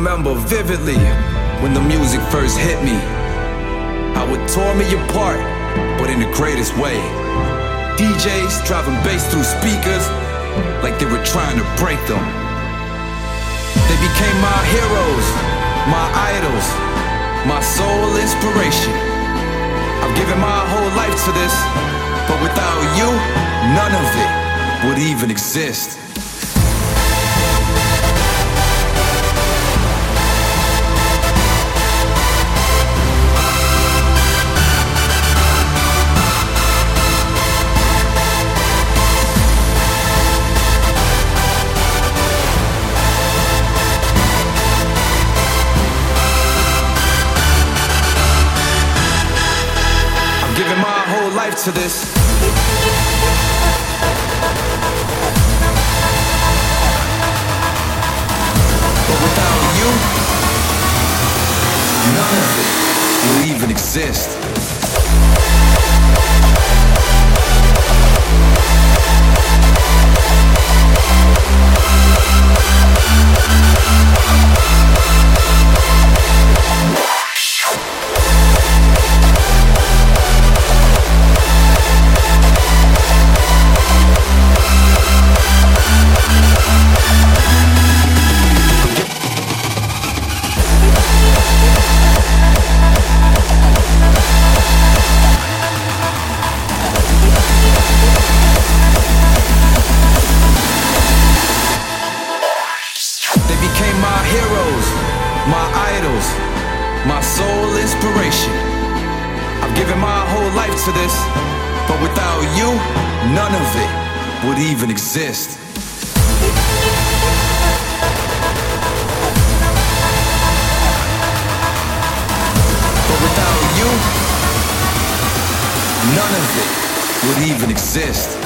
Remember vividly when the music first hit me. How it tore me apart, but in the greatest way. DJs driving bass through speakers like they were trying to break them. They became my heroes, my idols, my sole inspiration. I've given my whole life to this, but without you, none of it would even exist. To this. But without you, none of it will even exist. They Thank you. Even exist. But without you, none of it would even exist.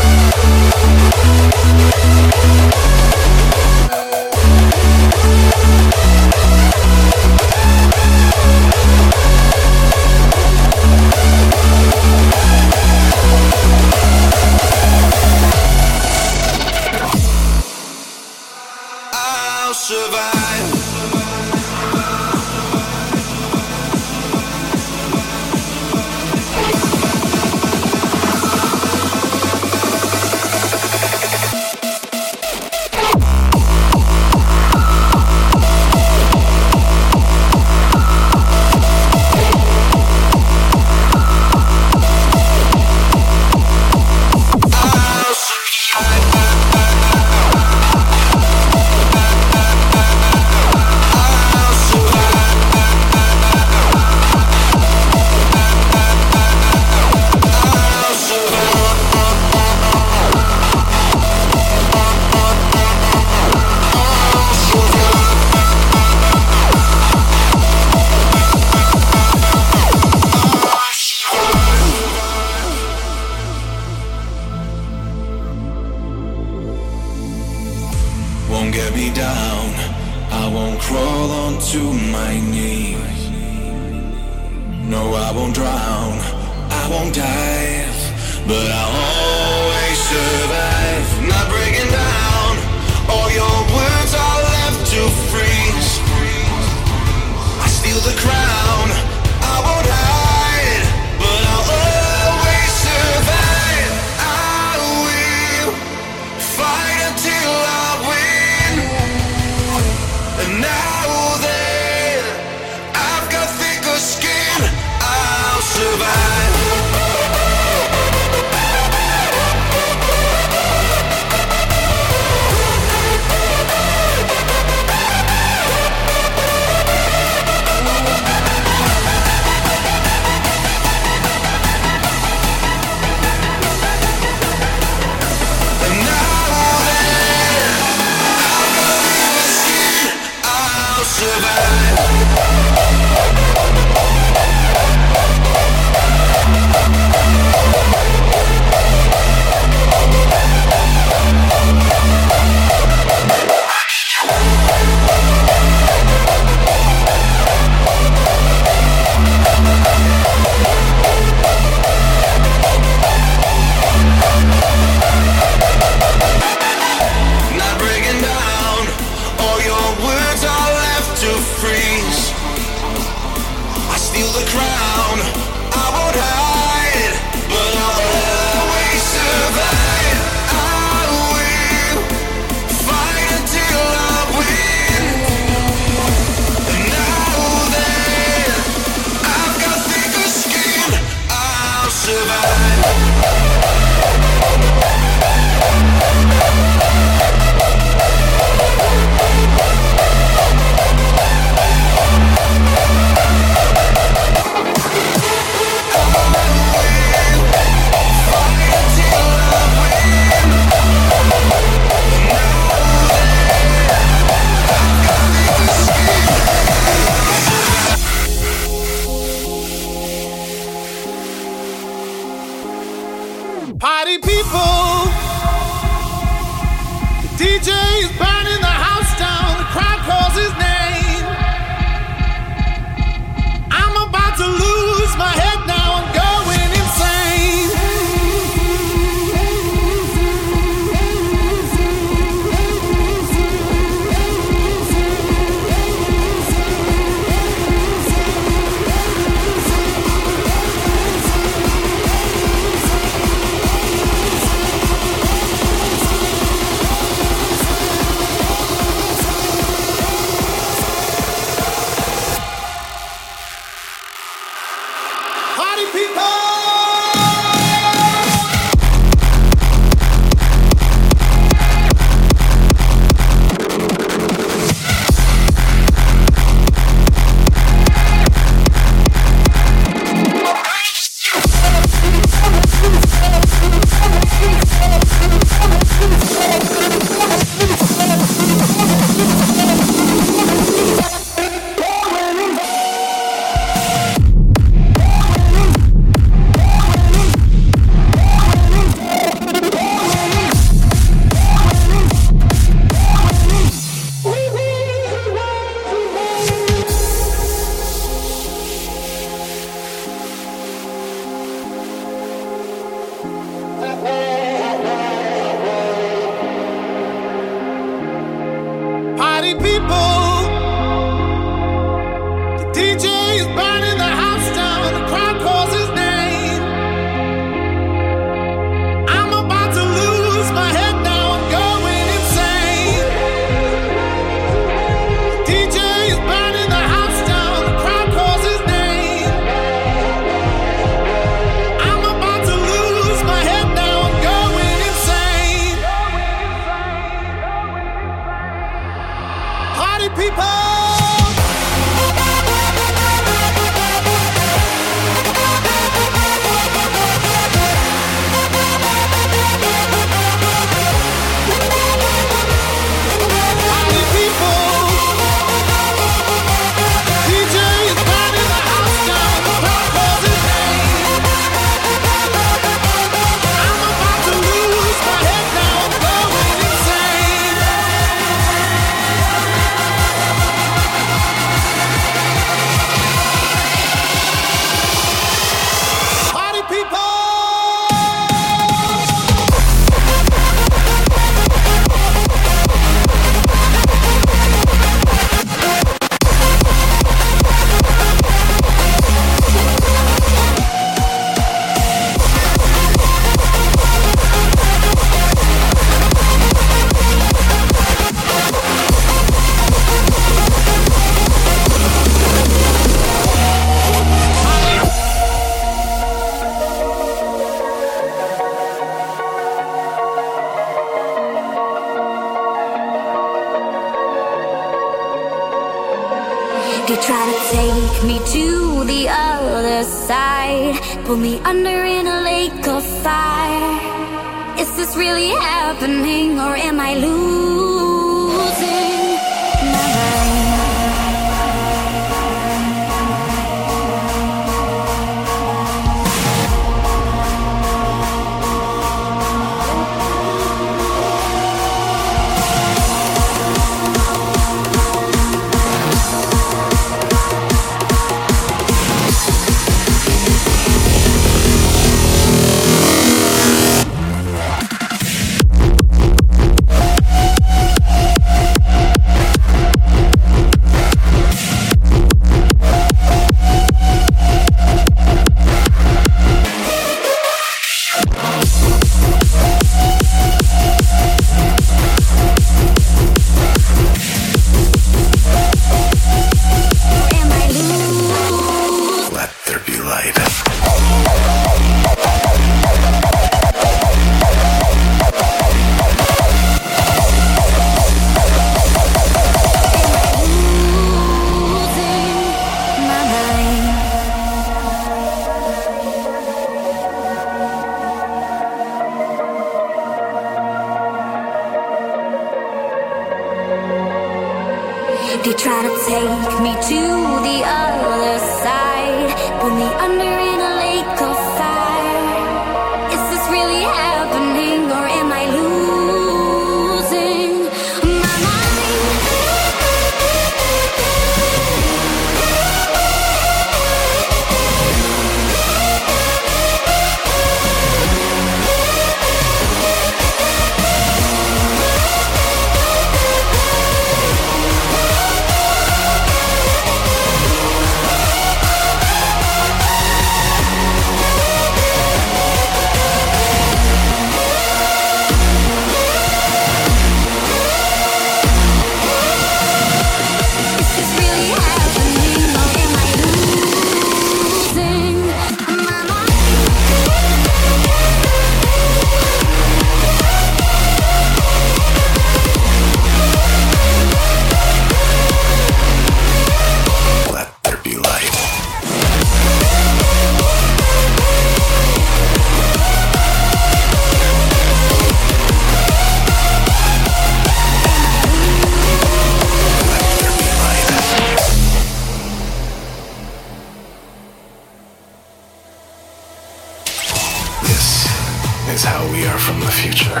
is how we are from the future.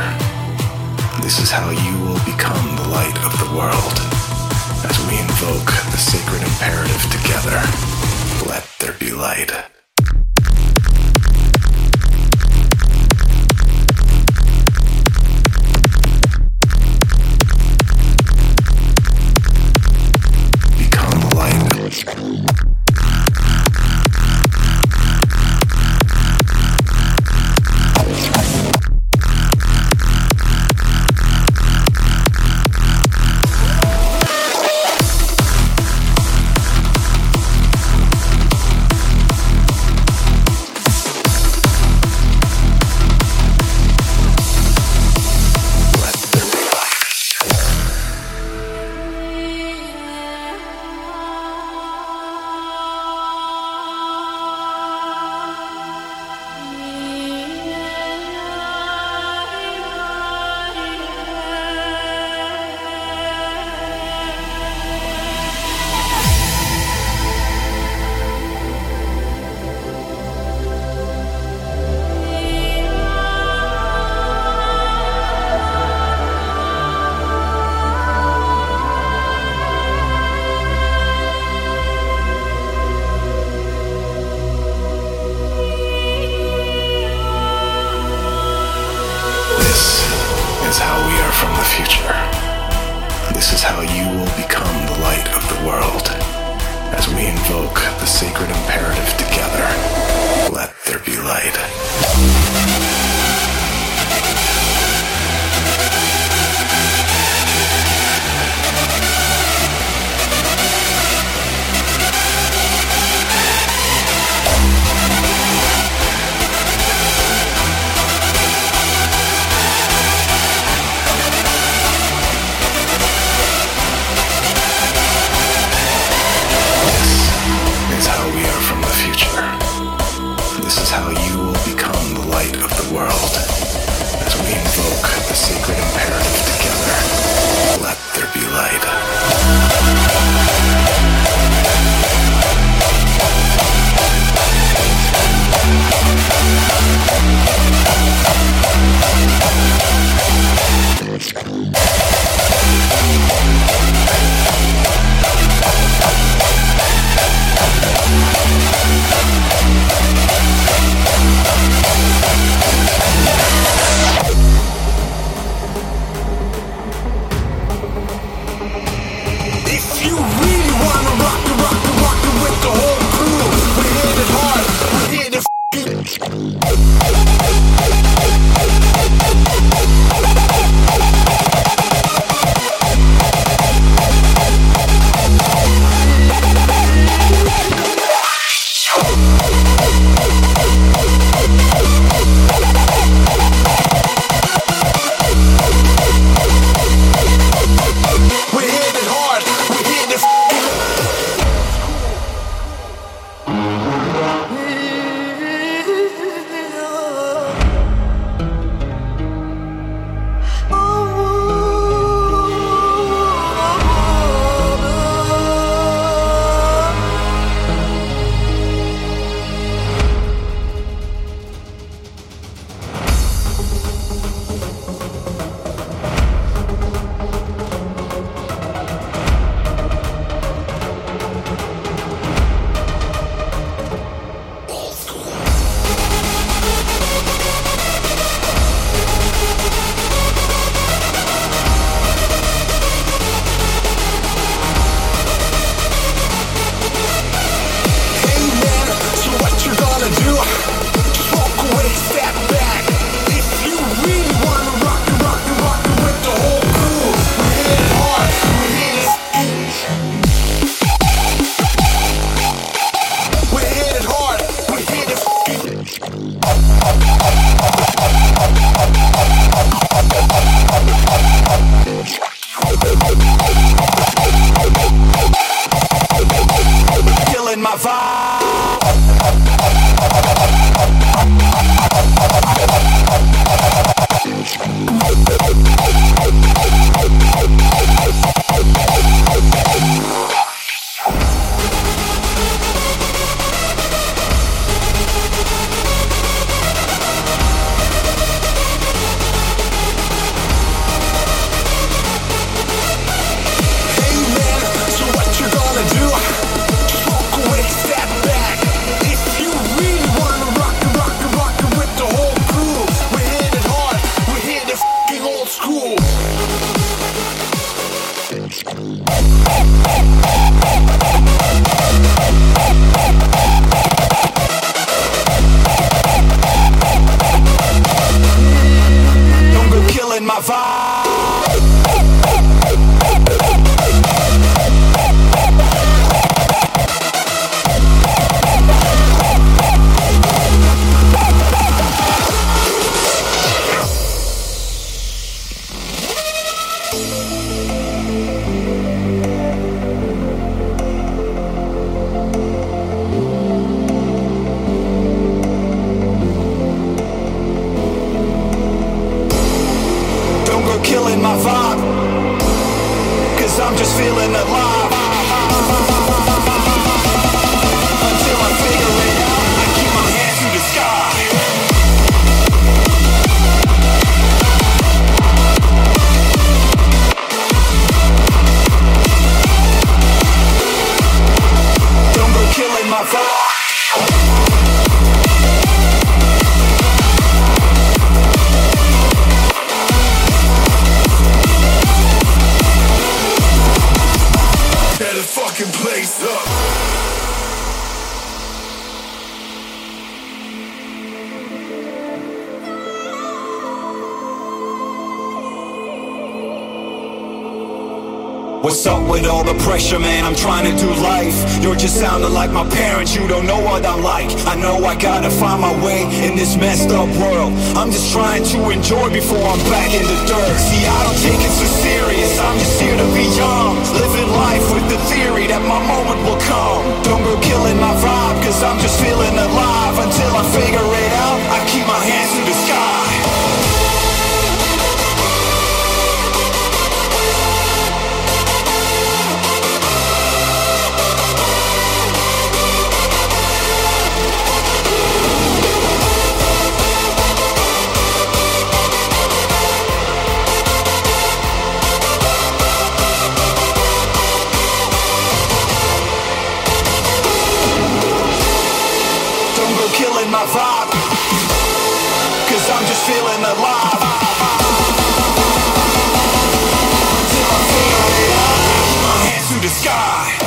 This is how you will become the light of the world. As we invoke the sacred imperative together, let there be light. Man? I'm trying to do life. You're just sounding like my parents, you don't know what I'm like. I know I gotta find my way in this messed up world. I'm just trying to enjoy before I'm back in the dirt. See, I don't take it so serious, I'm just here to be young. Living life with the theory that my moment will come. Don't go killing my vibe, cause I'm just feeling alive until I figure Cause sky.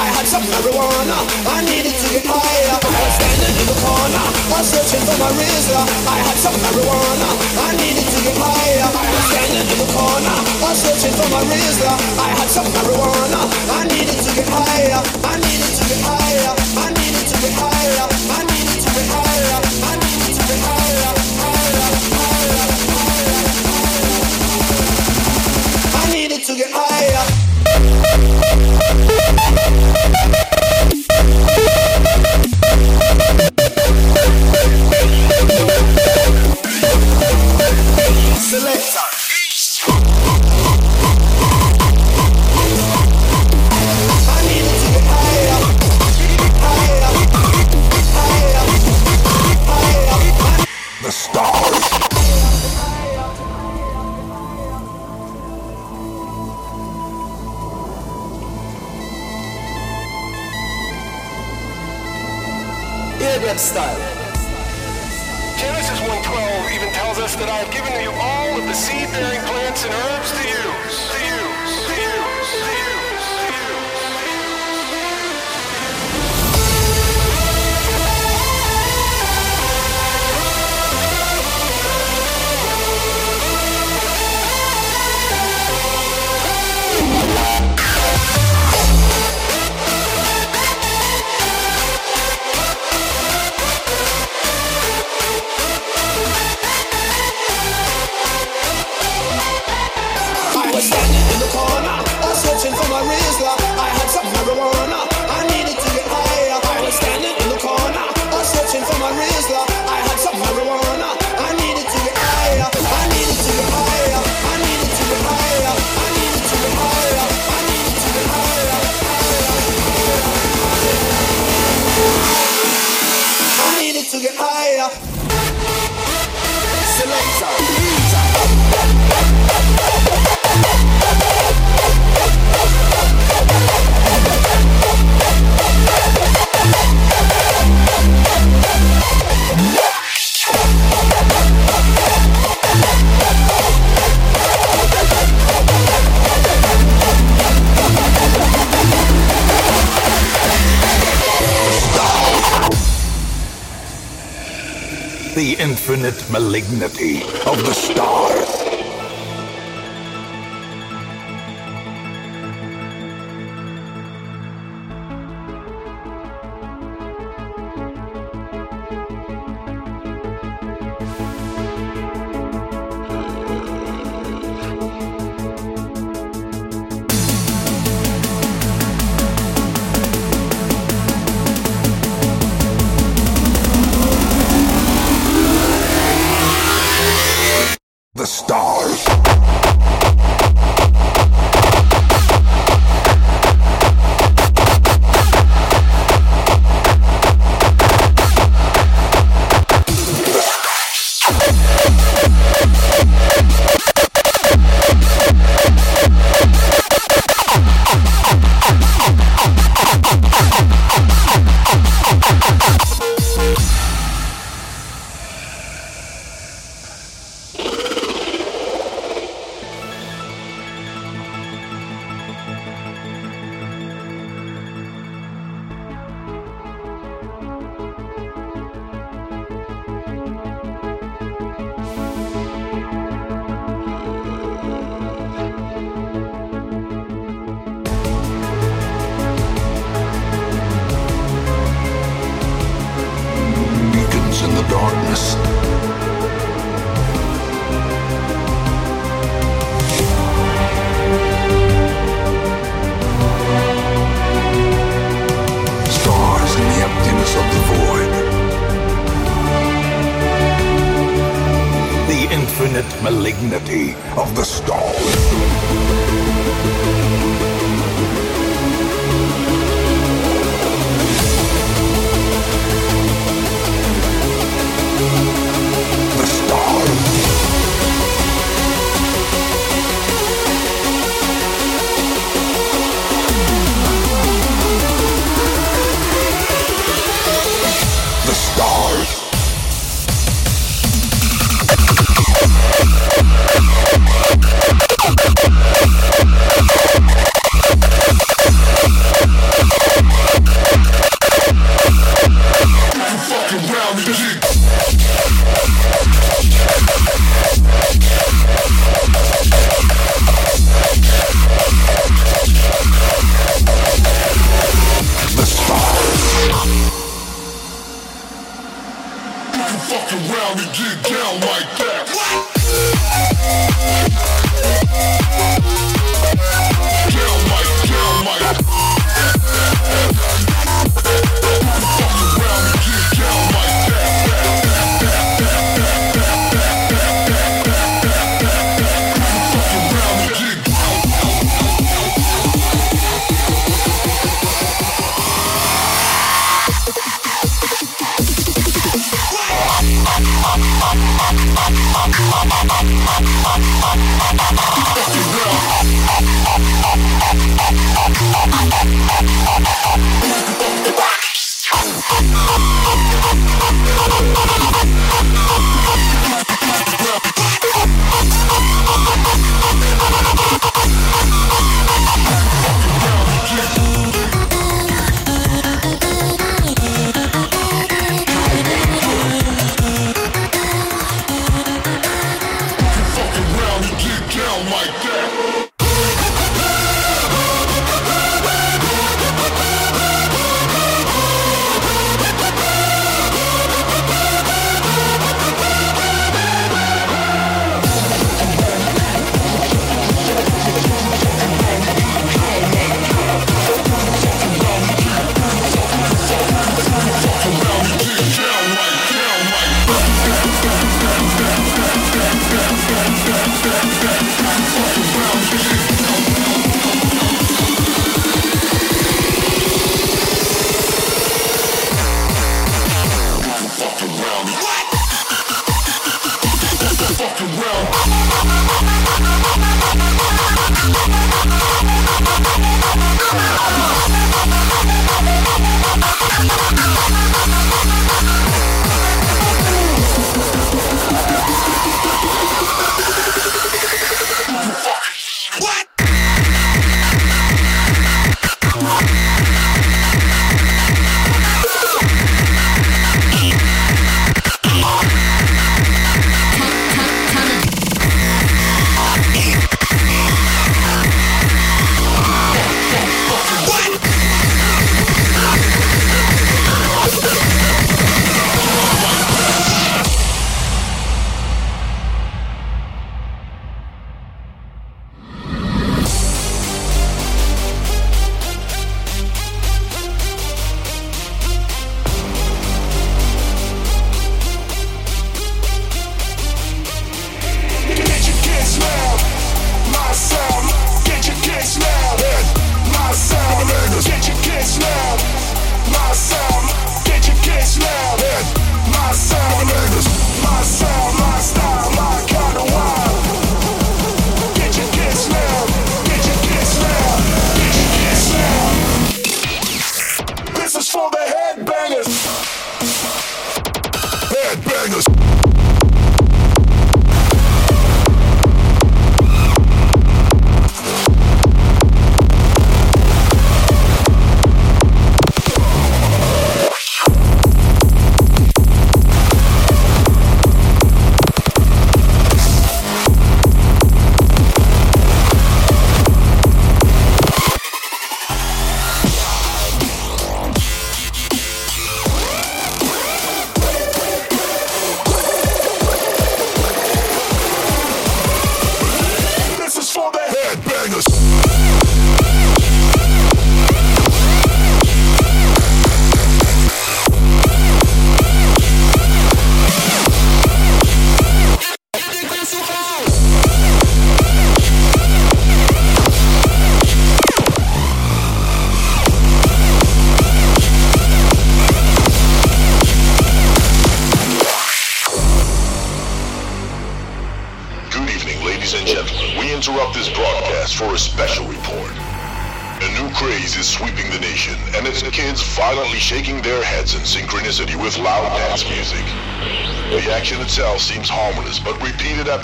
I had some marijuana, I needed to get higher. I was standing in the corner, I was searching for my Rizla. I had some marijuana, I needed to get higher. I was standing in the corner, I was searching for my Rizla. I had some marijuana, I needed to get higher. I needed to get higher. I needed to get higher. I needed to get higher. I needed to get higher. I needed to get higher. Thank you. Get higher. Selector, The infinite malignity of the stars.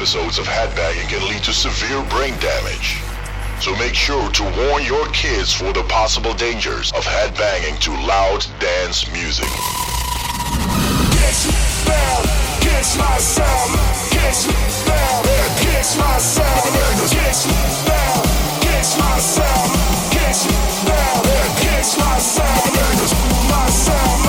Episodes of headbanging can lead to severe brain damage. So make sure to warn your kids for the possible dangers of headbanging to loud dance music. My sound, my sound, my sound, my sound, my sound,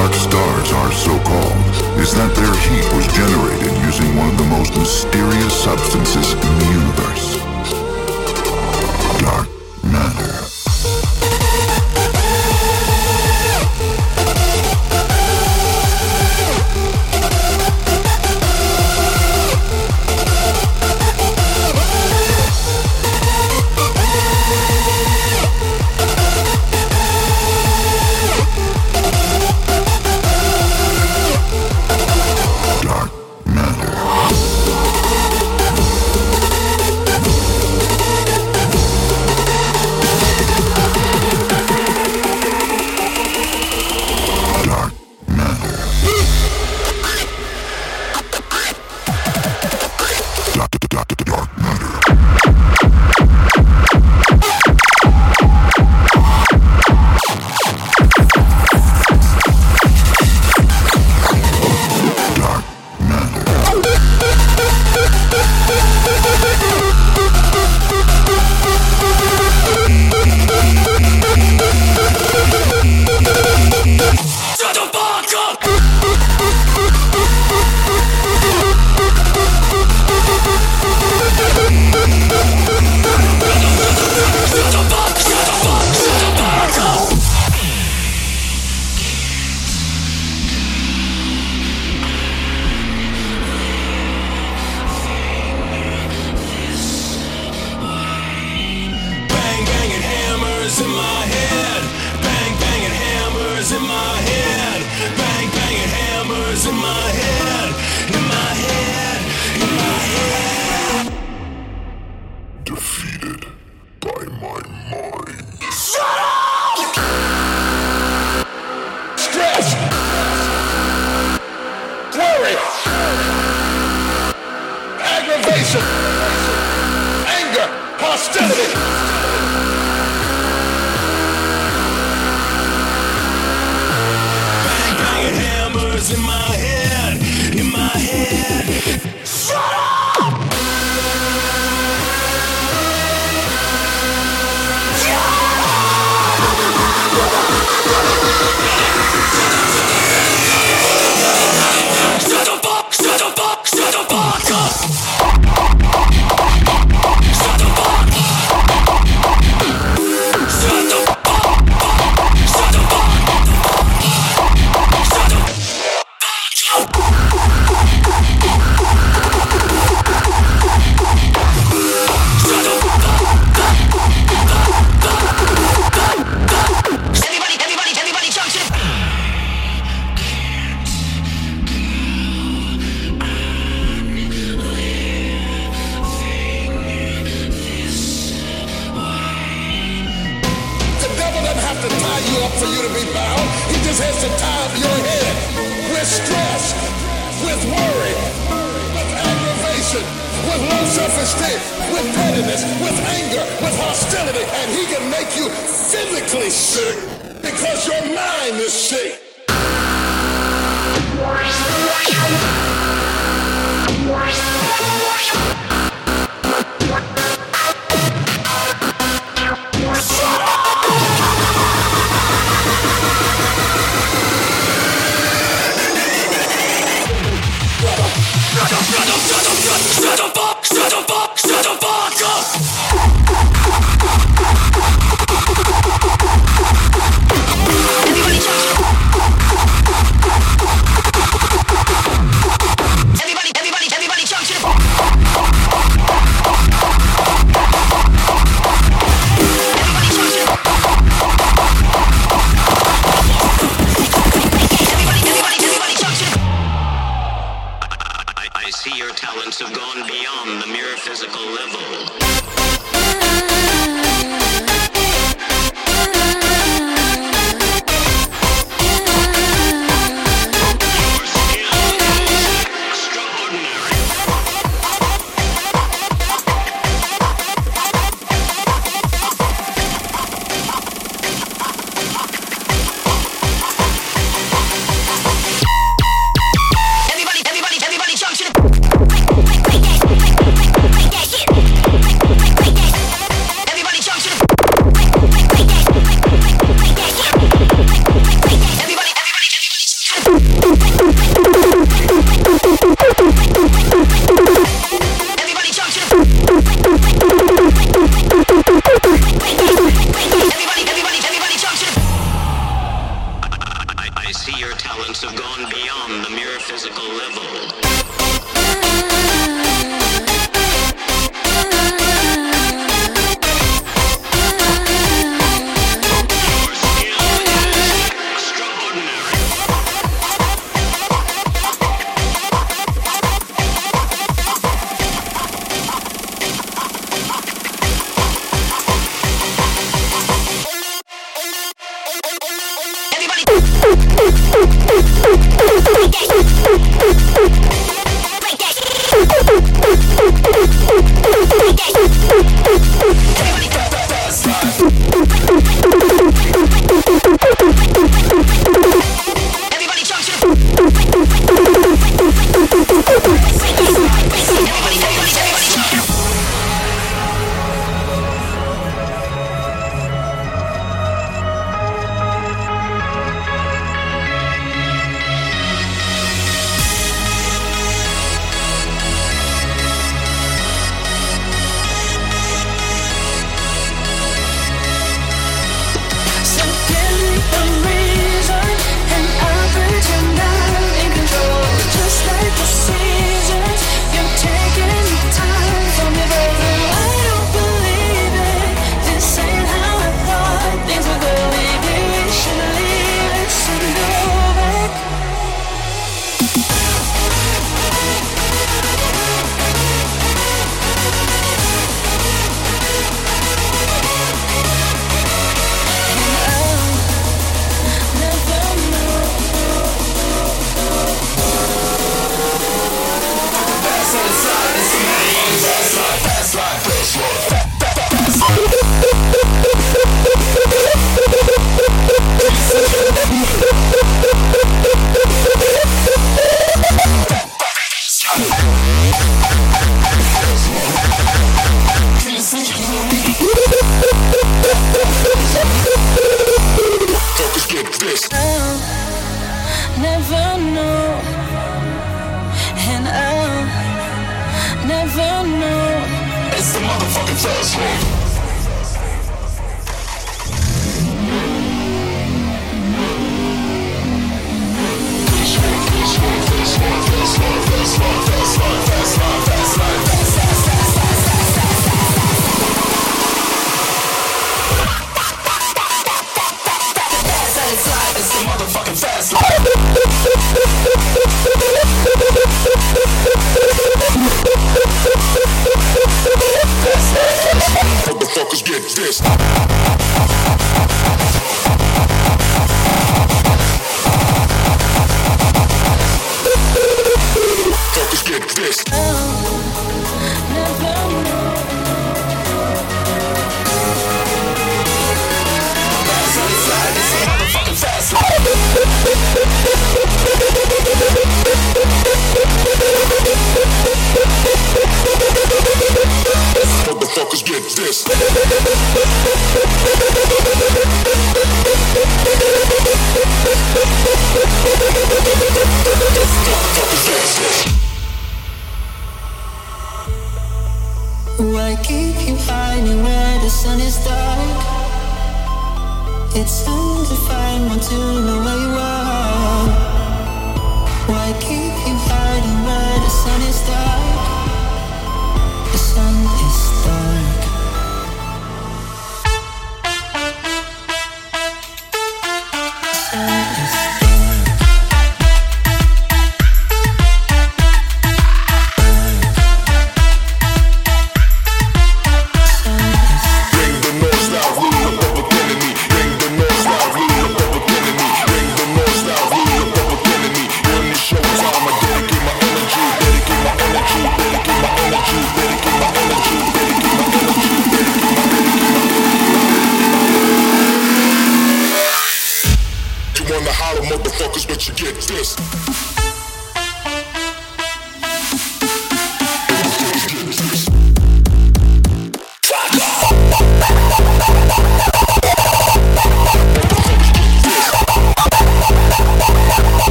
dark stars are so-called is that their heat was generated using one of the most mysterious substances in the universe. defeated.